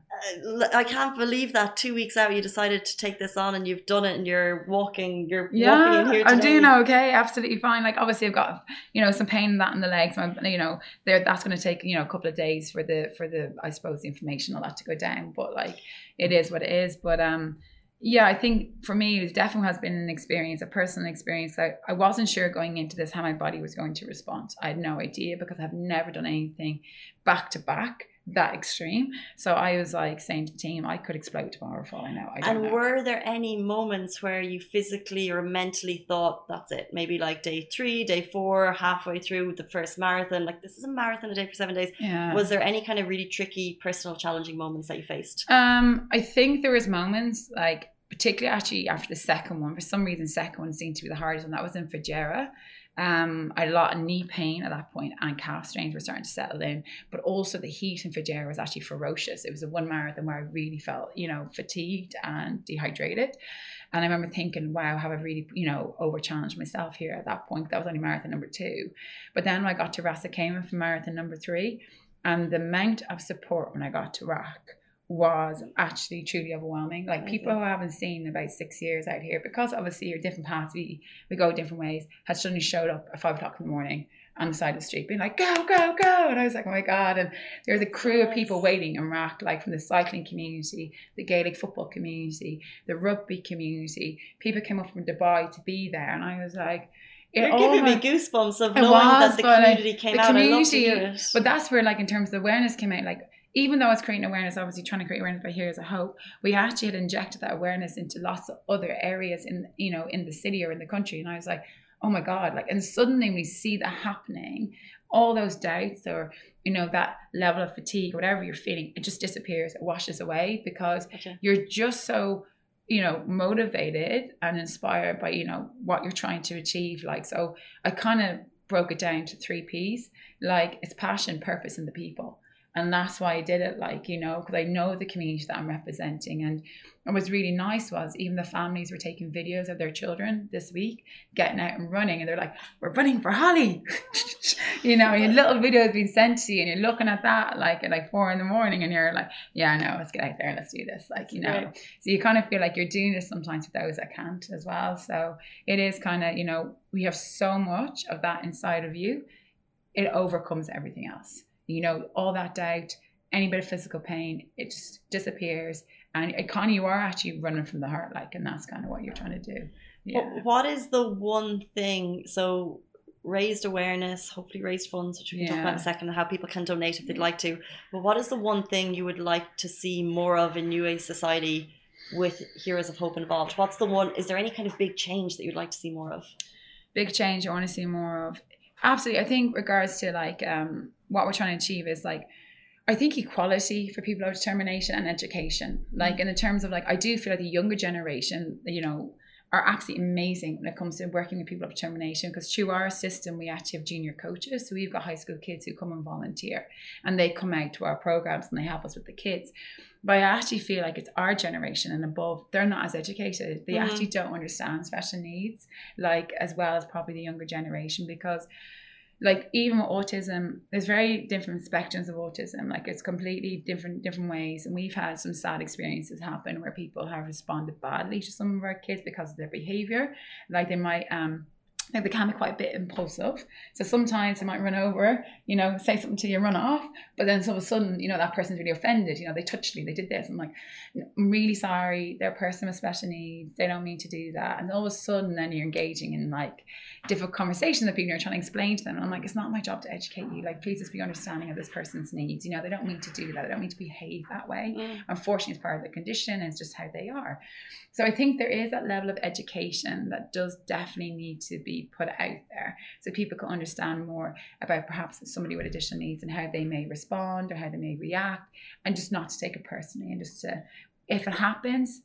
Uh, I can't believe that two weeks out you decided to take this on and you've done it and you're walking, you're walking in Yeah, here I'm today. doing okay, absolutely fine. Like obviously, I've got you know some pain in that in the legs. I'm, you know, there that's going to take you know a couple of days for the for the I suppose the inflammation all that to go down. But like it is what it is. But um, yeah, I think for me it definitely has been an experience, a personal experience. I I wasn't sure going into this how my body was going to respond. I had no idea because I've never done anything back to back that extreme. So I was like saying to the team, I could explode tomorrow for all I know. I And know. were there any moments where you physically or mentally thought, that's it, maybe like day three, day four, halfway through the first marathon, like this is a marathon a day for seven days? yeah. Was there any kind of really tricky, personal, challenging moments that you faced? Um, I think there was moments like particularly actually after the second one. For some reason, second one seemed to be the hardest one. That was in Fujairah. Um, I had a lot of knee pain at that point, and calf strains were starting to settle in. But also the heat in Fujairah was actually ferocious. It was a one marathon where I really felt, you know, fatigued and dehydrated. And I remember thinking, wow, have I really, you know, over challenged myself here at that point? That was only marathon number two. But then I got to Ras Khaimah for marathon number three, and the amount of support when I got to RAK was actually truly overwhelming. Like people who I haven't seen in about six years out here, because obviously you're different paths, we, we go different ways, had suddenly showed up at five o'clock in the morning on the side of the street being like, go, go, go. And I was like, oh my God. And there was a crew of people waiting in RAK, like from the cycling community, the Gaelic football community, the rugby community. People came up from Dubai to be there. And I was like, it You're giving me goosebumps of knowing was, that the but, like, community came the out. I love to community- hear it. But that's where, like, in terms of awareness came out, like, even though I was creating awareness, obviously trying to create awareness by Heroes of Hope, we actually had injected that awareness into lots of other areas in, you know, in the city or in the country. And I was like, oh my God, like, and suddenly we see that happening, all those doubts or, you know, that level of fatigue, whatever you're feeling, it just disappears, it washes away because Gotcha. you're just so you know motivated and inspired by you know what you're trying to achieve like so i kind of broke it down to three p's like it's passion purpose and the people and that's why i did it like you know because i know the community that i'm representing and what was really nice was even the families were taking videos of their children this week getting out and running and they're like we're running for holly you know your little videos being sent to you and you're looking at that like at like four in the morning and you're like yeah no let's get out there and let's do this like you know Right. so you kind of feel like you're doing this sometimes with those that can't as well. So it is kind of, you know, we have so much of that inside of you, it overcomes everything else. You know, all that doubt, any bit of physical pain, it just disappears. And it kind of, you are actually running from the heart, like, and that's kind of what you're trying to do. Yeah. What, is the one thing? So raised awareness, hopefully raised funds, which we can talk about in a second, and how people can donate if they'd like to. But what is the one thing you would like to see more of in New Age society with Heroes of Hope involved? What's the one? Is there any kind of big change that you'd like to see more of? big change I want to see more of. Absolutely. I think regards to like um what we're trying to achieve is like I think equality for people of determination and education. Like in the terms of like I do feel like the younger generation, you know, are absolutely amazing when it comes to working with people of determination because through our system we actually have junior coaches. So we've got high school kids who come and volunteer and they come out to our programs and they help us with the kids. But I actually feel like it's our generation and above, they're not as educated. They Mhm. actually don't understand special needs like as well as probably the younger generation because like even with autism there's very different spectrums of autism. Like it's completely different different ways. And we've had some sad experiences happen where people have responded badly to some of our kids because of their behavior. Like they might um they can be quite a bit impulsive. So sometimes they might run over you know say something to you run off but then all of a sudden you know that person's really offended you know they touched me they did this. I'm like i'm really sorry they're a person with special needs they don't mean to do that. And all of a sudden then you're engaging in like difficult conversations with people you're trying to explain to them. And i'm like it's not my job to educate you. Like please just be understanding of this person's needs. You know they don't mean to do that. They don't mean to behave that way. Mm. Unfortunately it's part of the condition and it's just how they are. So i think there is that level of education that does definitely need to be put out there so people can understand more about perhaps somebody with additional needs and how they may respond or how they may react and just not to take it personally and just to if it happens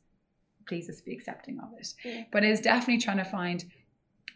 please just be accepting of it Yeah. but it's definitely trying to find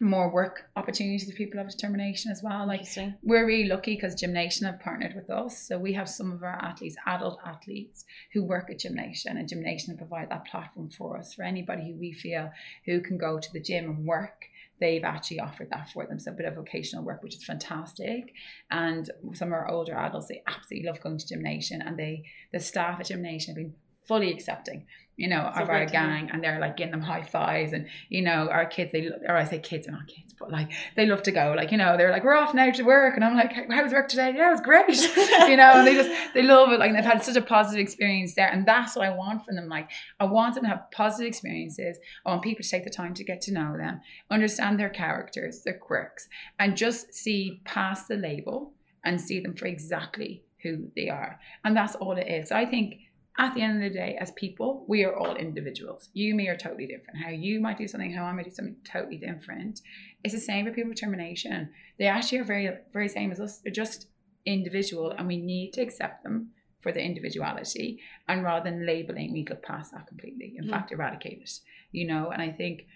more work opportunities for people of determination as well like we're really lucky because Gymnation have partnered with us. So we have some of our athletes, adult athletes, who work at Gymnation, and Gymnation provide that platform for us for anybody who we feel who can go to the gym and work. They've actually offered that for them. So a bit of vocational work, which is fantastic. And some of our older adults, they absolutely love going to Gymnation, and they the staff at Gymnation have been fully accepting, you know, of our gang, and they're like giving them high fives, and you know, our kids, they or I say kids, they're not kids, but like they love to go. Like, you know, they're like, we're off now to work. And I'm like, how was work today? Yeah, it was great. you know, and they just, they love it. Like, they've had such a positive experience there. And that's what I want from them. Like, I want them to have positive experiences. I want people to take the time to get to know them, understand their characters, their quirks, and just see past the label and see them for exactly who they are. And that's all it is. I think at the end of the day, as people, we are all individuals. You and me are totally different. How you might do something, how I might do something totally different. It's the same for people with termination. They actually are very, very same as us. They're just individual, and we need to accept them for their individuality. And rather than labeling, we look past that completely. In Mhm. fact, eradicate it. You know, and I think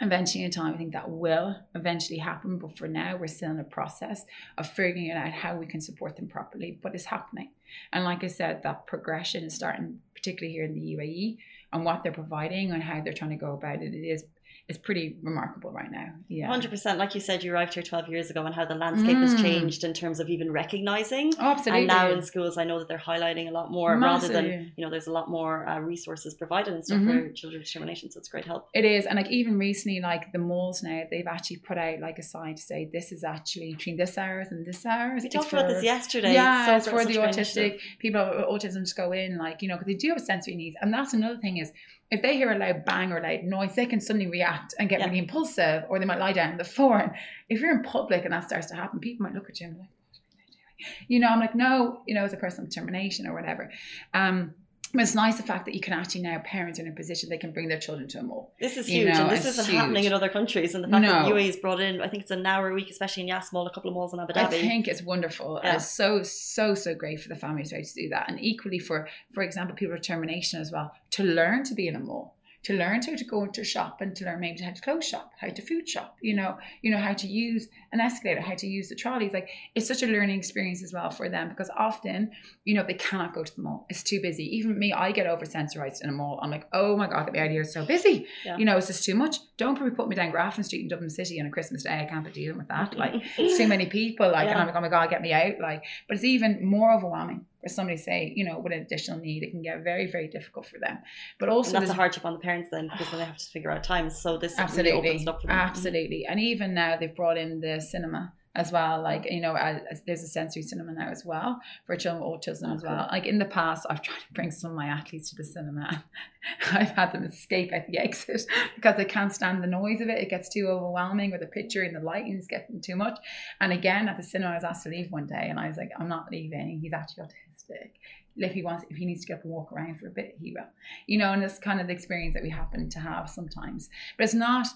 eventually in time i think that will eventually happen but for now we're still in a process of figuring out how we can support them properly but it's happening. And like i said that progression is starting particularly here in the uae and what they're providing and how they're trying to go about it it is it's pretty remarkable right now yeah Hundred percent, like you said, you arrived here twelve years ago, and how the landscape has Mm. changed in terms of even recognizing. Oh, absolutely And now in schools, I know that they're highlighting a lot more, rather than you know, there's a lot more uh, resources provided and stuff Mhm. for children with discrimination. So it's great help. It is, and like even recently, like the malls now, they've actually put out like a sign to say this is actually between this hours and this hours. We talked about this yesterday. Yeah, so it's for the autistic people with autism to go in, like you know, because they do have sensory needs, and that's another thing is if they hear a loud bang or loud noise, they can suddenly react and get Yeah. really impulsive, or they might lie down on the floor. And if you're in public and that starts to happen, people might look at you and be like, "What are they doing?" You know, I'm like, no, you know, it's a personal determination or whatever. Um, but it's nice the fact that you can actually now parents are in a position they can bring their children to a mall. This is You huge, know, and this isn't happening in other countries. And the fact that UAE UAE's brought in, I think it's an hour a week, especially in Yas Mall, a couple of malls in Abu Dhabi. I think it's wonderful. Yeah. And it's so so so great for the families to be able to do that, and equally for for example people with termination as well to learn to be in a mall, to learn how to go into a shop and to learn maybe how to close shop, how to food shop. You know, you know how to use an escalator, how to use the trolleys. Like it's such a learning experience as well for them because often you know they cannot go to the mall. It's too busy. Even me, I get over sensorized in a mall. I'm like, oh my god, the me out of here. It's so busy. Yeah. You know, it's just too much. Don't probably put me down Grafton Street in Dublin City on a Christmas day. I can't be dealing with that. Like it's too many people. Like, and I'm like, oh my god, get me out. Like, but it's even more overwhelming for somebody say, you know, with an additional need, it can get very, very difficult for them. But also, and that's a hardship on the parents then, because then they have to figure out times. So this really absolutely, opens it up for them. Mm. absolutely, and even now they've brought in the cinema as well. Like, you know, there's a sensory cinema now as well for children with autism Oh, as well. Like in the past, I've tried to bring some of my athletes to the cinema. I've had them escape at the exit because they can't stand the noise of it. It gets too overwhelming with the picture and the lighting's getting too much. And again, at the cinema, I was asked to leave one day, and I was like, I'm not leaving. He's actually autistic. If he wants, if he needs to get up and walk around for a bit, he will. You know, and it's kind of the experience that we happen to have sometimes. But it's not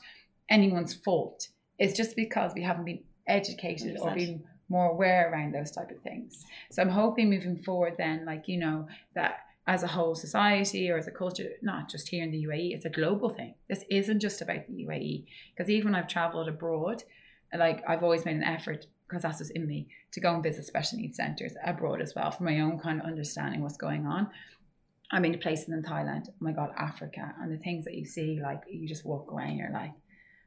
anyone's fault. It's just because we haven't been educated or 100%. been more aware around those type of things. So I'm hoping moving forward, then, like you know, that as a whole society or as a culture, not just here in the UAE, it's a global thing. This isn't just about the UAE. Because even when I've traveled abroad, like I've always made an effort because that's just in me to go and visit special needs centres abroad as well for my own kind of understanding what's going on. I mean, places in Thailand, oh my God, Africa, and the things that you see, like you just walk away and you're like,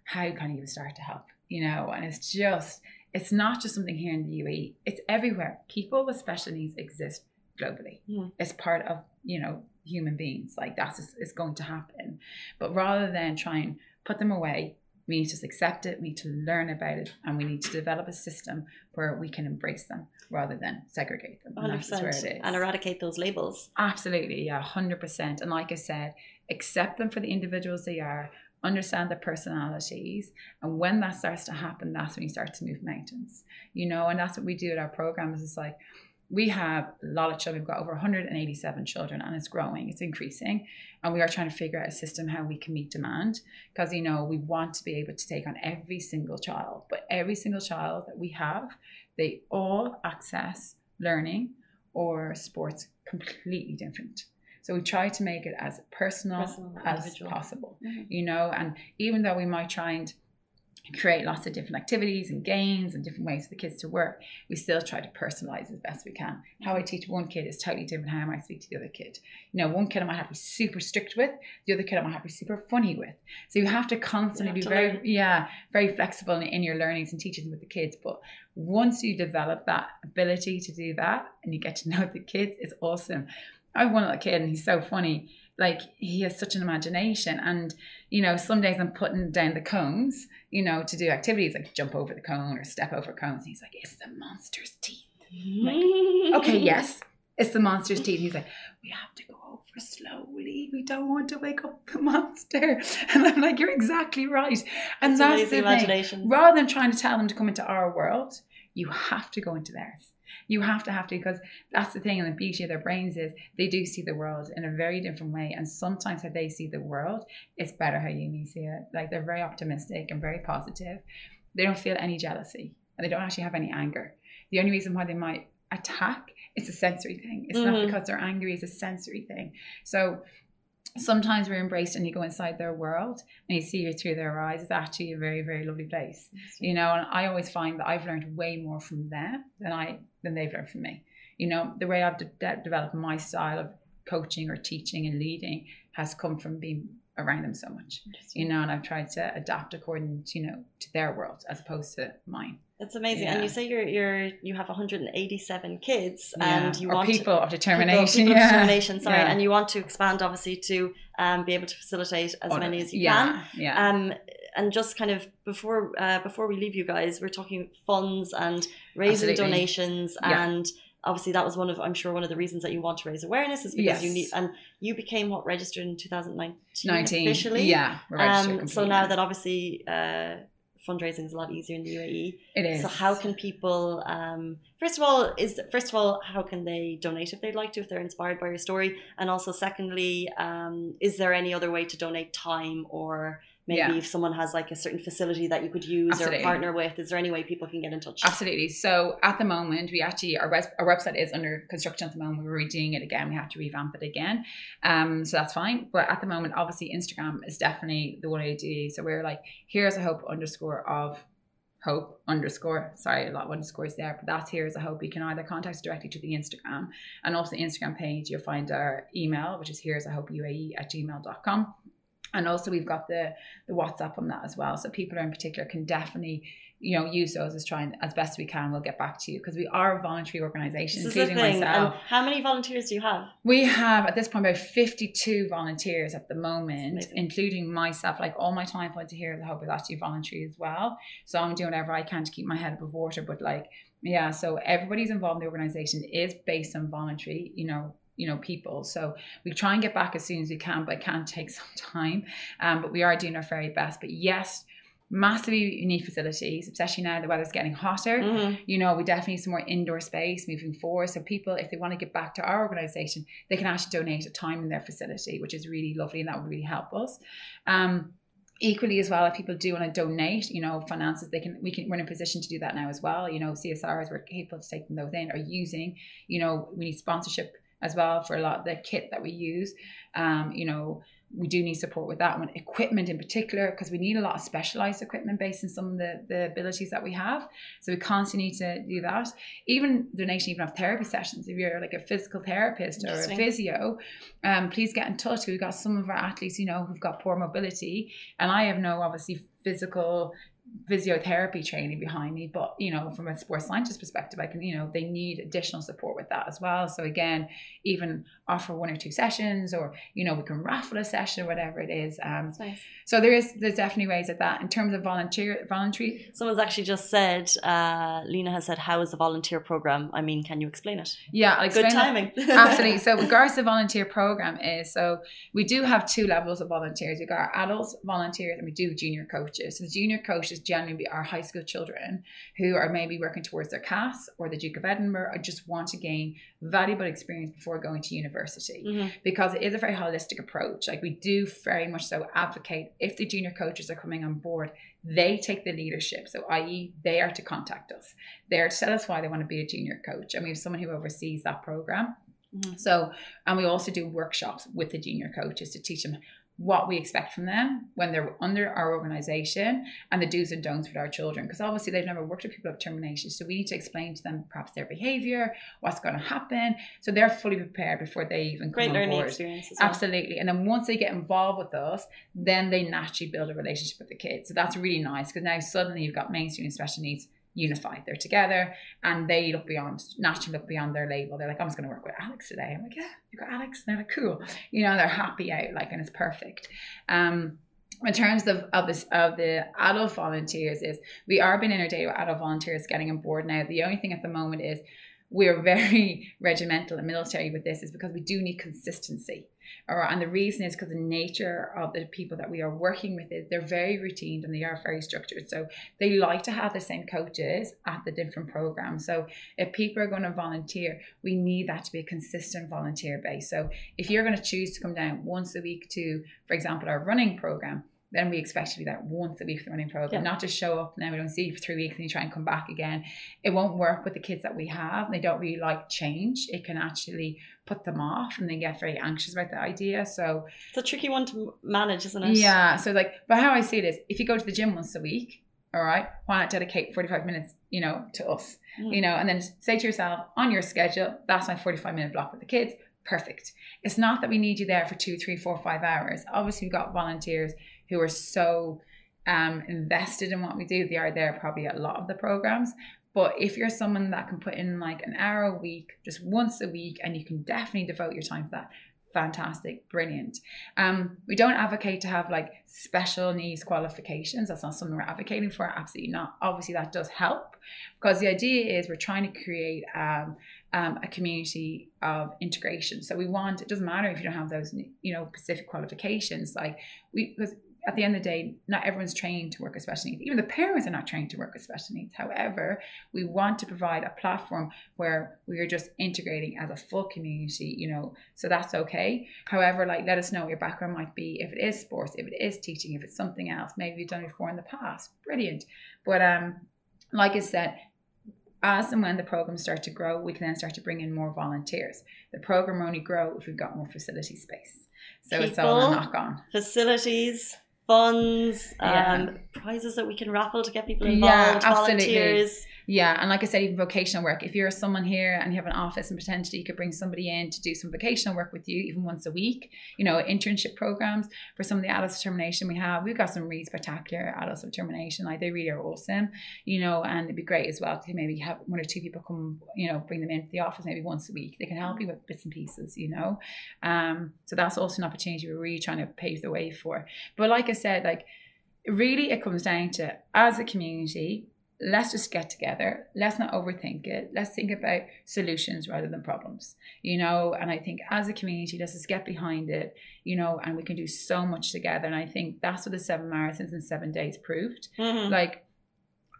how can you even start to help? You know, and it's just, it's not just something here in the UAE, it's everywhere. People with special needs exist globally. Mm. It's part of, you know, human beings. Like that's it's going to happen. But rather than try and put them away, we need to accept it, we need to learn about it, and we need to develop a system where we can embrace them rather than segregate them. And that's where it 100% is. and eradicate those labels. Absolutely, yeah, hundred percent. And like I said, accept them for the individuals they are, understand their personalities, and when that starts to happen, that's when you start to move mountains. You know, and that's what we do at our programs. It's like we have a lot of children. We've got over 187 children, and it's growing. It's increasing, and we are trying to figure out a system how we can meet demand because you know we want to be able to take on every single child, but every single child that we have, they all access learning or sports completely different. So we try to make it as personal, Personal, as individual. possible, Mhm. you know. And even though we might try and create lots of different activities and games and different ways for the kids to work, we still try to personalize as best we can. How I teach one kid is totally different how I might speak to the other kid. You know, one kid I might have to be super strict with, the other kid I might have to be super funny with. So you have to constantly have be to very, learn. yeah, very flexible in, in your learnings and teaching with the kids. But once you develop that ability to do that and you get to know the kids, it's awesome. I have one little kid and he's so funny. Like he has such an imagination, and you know, some days I'm putting down the cones, you know, to do activities like jump over the cone or step over cones. And he's like, "It's the monster's teeth." Okay, yes, it's the monster's teeth. He's like, "We have to go over slowly. We don't want to wake up the monster." And I'm like, "You're exactly right." And that's amazing the thing imagination. rather than trying to tell them to come into our world, you have to go into theirs. You have to have to because that's the thing and the beauty of their brains is they do see the world in a very different way. And sometimes how they see the world is better how you see it. Like they're very optimistic and very positive. They don't feel any jealousy and they don't actually have any anger. The only reason why they might attack is a sensory thing. It's not Mhm. because they're angry, it's a sensory thing. So sometimes we're embraced and you go inside their world and you see it through their eyes. It's actually a very, very lovely place. You know, and I always find that I've learned way more from them than I than they've learned from me. You know, the way I've de- de- developed my style of coaching or teaching and leading has come from being around them so much. You know, and I've tried to adapt according to, you know, to their world as opposed to mine. That's amazing. Yeah. And you say you're you're you have 187 kids and Yeah. you or want people to, of determination. people, people of yeah. determination, sorry, and you want to expand obviously to um, be able to facilitate as many as you can. Yeah. Um, and just kind of before uh, before we leave you guys, we're talking funds and raising Absolutely. donations, Yeah. and obviously that was one of I'm sure one of the reasons that you want to raise awareness is because you need and you became what registered in 2019 19. officially. Yeah. Um, so now that obviously uh, fundraising is a lot easier in the UAE. it is. So how can people? Um, first of all, is first of all, how can they donate if they'd like to, if they're inspired by your story, and also secondly, um, is there any other way to donate time or maybe Yeah. if someone has like a certain facility that you could use Absolutely. or partner with, is there any way people can get in touch? Absolutely. So at the moment, we actually our, web, our website is under construction at the moment. We're redoing it again. We have to revamp it again. Um, so that's fine. But at the moment, obviously, Instagram is definitely the one I do. So we're like, heroes of hope underscore of hope underscore. Sorry, a lot of underscores there, but that's heroes of hope. You can either contact us directly to the Instagram and also the Instagram page. You'll find our email, which is heroes of hope UAE at gmail.com. And also we've got the the WhatsApp on that as well. So people in particular can definitely, you know, use those as trying as best we can. We'll get back to you because we are a voluntary organisation, This is the including. And myself. how many volunteers do you have? We have at this point about 52 volunteers at the moment, including myself. Like all my time points here, the hope is actually voluntary as well. So I'm doing whatever I can to keep my head above water. But like, yeah, so everybody's involved in the organization is based on voluntary, you know, you know, people. So we try and get back as soon as we can, but it can take some time. Um, but we are doing our very best. But yes, massively you need facilities, especially now the weather's getting hotter Mhm. you know, we definitely need some more indoor space moving forward. So people, if they want to get back to our organisation, they can actually donate a time in their facility, which is really lovely and that would really help us. Um, equally as well, if people do want to donate, you know, finances, they can we can we're in a position to do that now as well. You know, CSRs we're capable of taking those in or using, you know, we need sponsorship as well for a lot of the kit that we use. Um, you know, we do need support with that one. Equipment in particular because we need a lot of specialized equipment based on some of the, the abilities that we have. So we constantly need to do that. Even donation even of therapy sessions if you're like a physical therapist or a physio um, please get in touch. We've got some of our athletes you know who've got poor mobility and i have no obviously physical physiotherapy training behind me but you know from a sports scientist perspective i can you know they need additional support with that as well so again even offer one or two sessions or you know we can raffle a session or whatever it is um, nice. so there is there's definitely ways at that in terms of volunteer voluntary Someone's actually just said, uh, Lena has said, how is the volunteer program? I mean, can you explain it? yeah I'll Good timing. Absolutely. So, regards to the volunteer program is so we do have two levels of volunteers. We've got our adults volunteers and we do junior coaches. So the junior coaches generally be our high school children who are maybe working towards their CAS or the Duke of Edinburgh or just want to gain valuable experience before going to university Mhm. because it is a very holistic approach. Like we do very much so advocate if the junior coaches are coming on board, they take the leadership. So, i.e., they are to contact us. They are to tell us why they want to be a junior coach, and we have someone who oversees that program. Mhm. So, and we also do workshops with the junior coaches to teach them what we expect from them when they're under our organization and the do's and don'ts with our children because obviously they've never worked with people of termination so we need to explain to them perhaps their behavior what's going to happen so they're fully prepared before they even come Great on learning board experience well. Absolutely. And then once they get involved with us, then they naturally build a relationship with the kids. So that's really nice because now suddenly you've got mainstream and special needs unified. They're together and they look beyond, naturally look beyond their label. They're like, I'm just going to work with Alex today. I'm like, yeah, you got Alex. And they're like, cool. You know, they're happy out, like, and it's perfect. Um, in terms of of this of the adult volunteers is we are being inundated with adult volunteers getting on board now. The only thing at the moment is we're very regimental and military with this is because we do need consistency. Or, and the reason is because the nature of the people that we are working with is they're very routine and they are very structured. So they like to have the same coaches at the different programs. So if people are going to volunteer, we need that to be a consistent volunteer base. So if you're going to choose to come down once a week to, for example, our running program, then we expect you to be there once a week for the running program, Yeah. not just show up and then we don't see you for three weeks and you try and come back again. It won't work with the kids that we have. They don't really like change. It can actually put them off and they get very anxious about the idea. So It's a tricky one to manage, isn't it? yeah. So like, but how I see it is, if you go to the gym once a week, all right, why not dedicate forty five minutes, you know, to us, Mm. you know, and then say to yourself on your schedule, that's my forty five minute block with the kids. Perfect. It's not that we need you there for two, three, four, five hours. Obviously, we've got volunteers who are so um, invested in what we do. They are there probably at a lot of the programs. But if you're someone that can put in like an hour a week, just once a week, and you can definitely devote your time to that, fantastic, brilliant. Um, we don't advocate to have like special needs qualifications. That's not something we're advocating for. Absolutely not. Obviously, that does help because the idea is we're trying to create um, um, a community of integration. So we want it doesn't matter if you don't have those you know specific qualifications. Like we because at the end of the day, not everyone's trained to work with special needs. Even the parents are not trained to work with special needs. However, we want to provide a platform where we are just integrating as a full community, you know, so that's okay. However, like let us know what your background might be. If it is sports, if it is teaching, if it's something else, maybe you've done it before in the past. Brilliant. But um, like I said, as and when the programs start to grow, we can then start to bring in more volunteers. The program will only grow if we've got more facility space. So it's all a knock on. Facilities, funds, Yeah. um, prizes that we can raffle to get people Yeah, involved, absolutely. volunteers. Yeah, and like I said, even vocational work. If you're someone here and you have an office and potentially you could bring somebody in to do some vocational work with you, even once a week, you know, internship programs for some of the adults determination we have. We've got some really spectacular adults determination. Like they really are awesome, you know, and it'd be great as well to maybe have one or two people come, you know, bring them into the office maybe once a week. They can help you with bits and pieces, you know. Um, so that's also an opportunity we're really trying to pave the way for. But like I said, like really it comes down to as a community let's just get together let's not overthink it let's think about solutions rather than problems you know and i think as a community let's just get behind it you know and we can do so much together and i think that's what the seven marathons in seven days proved Mhm. like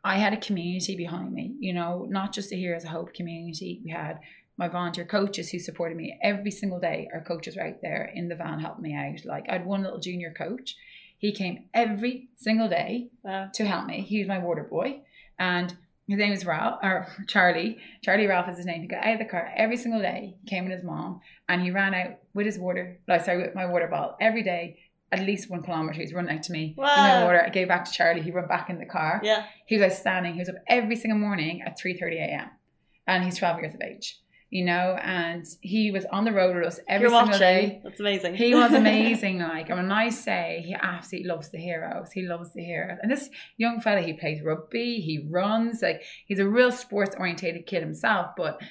I had a community behind me, you know, not just a as a Hope community. We had my volunteer coaches who supported me every single day. Our coaches were out there in the van helping me out. Like I had one little junior coach. He came every single day Wow. to help me. He was my water boy. And his name is Ralph or Charlie. Charlie Ralph is his name. He got out of the car every single day. He came with his mom and he ran out with his water, like sorry, with my water bottle every day, at least one kilometer. He's running out to me. Wow. the water. I gave back to Charlie. He ran back in the car. Yeah. He was outstanding. He was up every single morning at 3.30 a.m. And he's 12 years of age, you know, and he was on the road with us every You're single watching. day. That's amazing. He was amazing. Like, and when I say he absolutely loves the heroes, he loves the heroes. And this young fella, he plays rugby, he runs, like he's a real sports orientated kid himself. But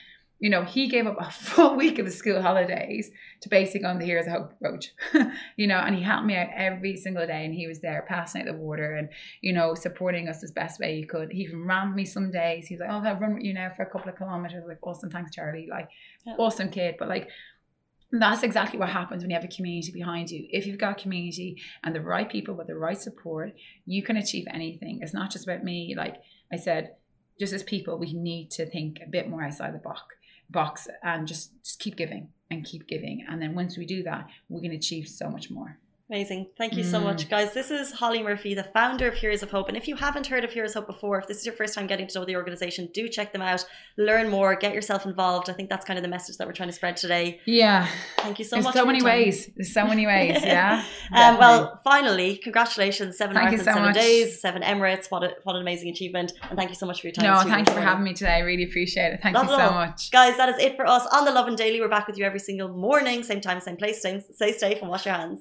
you know, he gave up a full week of his school holidays to basically go on the Heroes of Hope approach. you know, and he helped me out every single day, and he was there passing out the water and you know supporting us as best way he could. He even ran me some days. He's like, "Oh, I'll run with you now for a couple of kilometers." Like, awesome, thanks, Charlie. Like, Yeah. awesome kid. But like, that's exactly what happens when you have a community behind you. If you've got a community and the right people with the right support, you can achieve anything. It's not just about me. Like I said, just as people, we need to think a bit more outside the box box and just, just keep giving and keep giving. And then once we do that, we can achieve so much more. Amazing. Thank you so Mm. much, guys. This is Holly Murphy, the founder of Heroes of Hope. And if you haven't heard of Heroes of Hope before, if this is your first time getting to know the organization, do check them out, learn more, get yourself involved. I think that's kind of the message that we're trying to spread today. Yeah. Thank you so There's much. so many ways. There's so many ways. Yeah. Um, well, finally, congratulations, seven Thank you marathons, so seven much. days, seven Emirates. What, a, what an amazing achievement! And thank you so much for your time. no, really thanks for having me today. I really appreciate it. Thank Not you so much. Guys, that is it for us on the Lovin Daily. We're back with you every single morning, same time, same place. Stay, stay safe and wash your hands.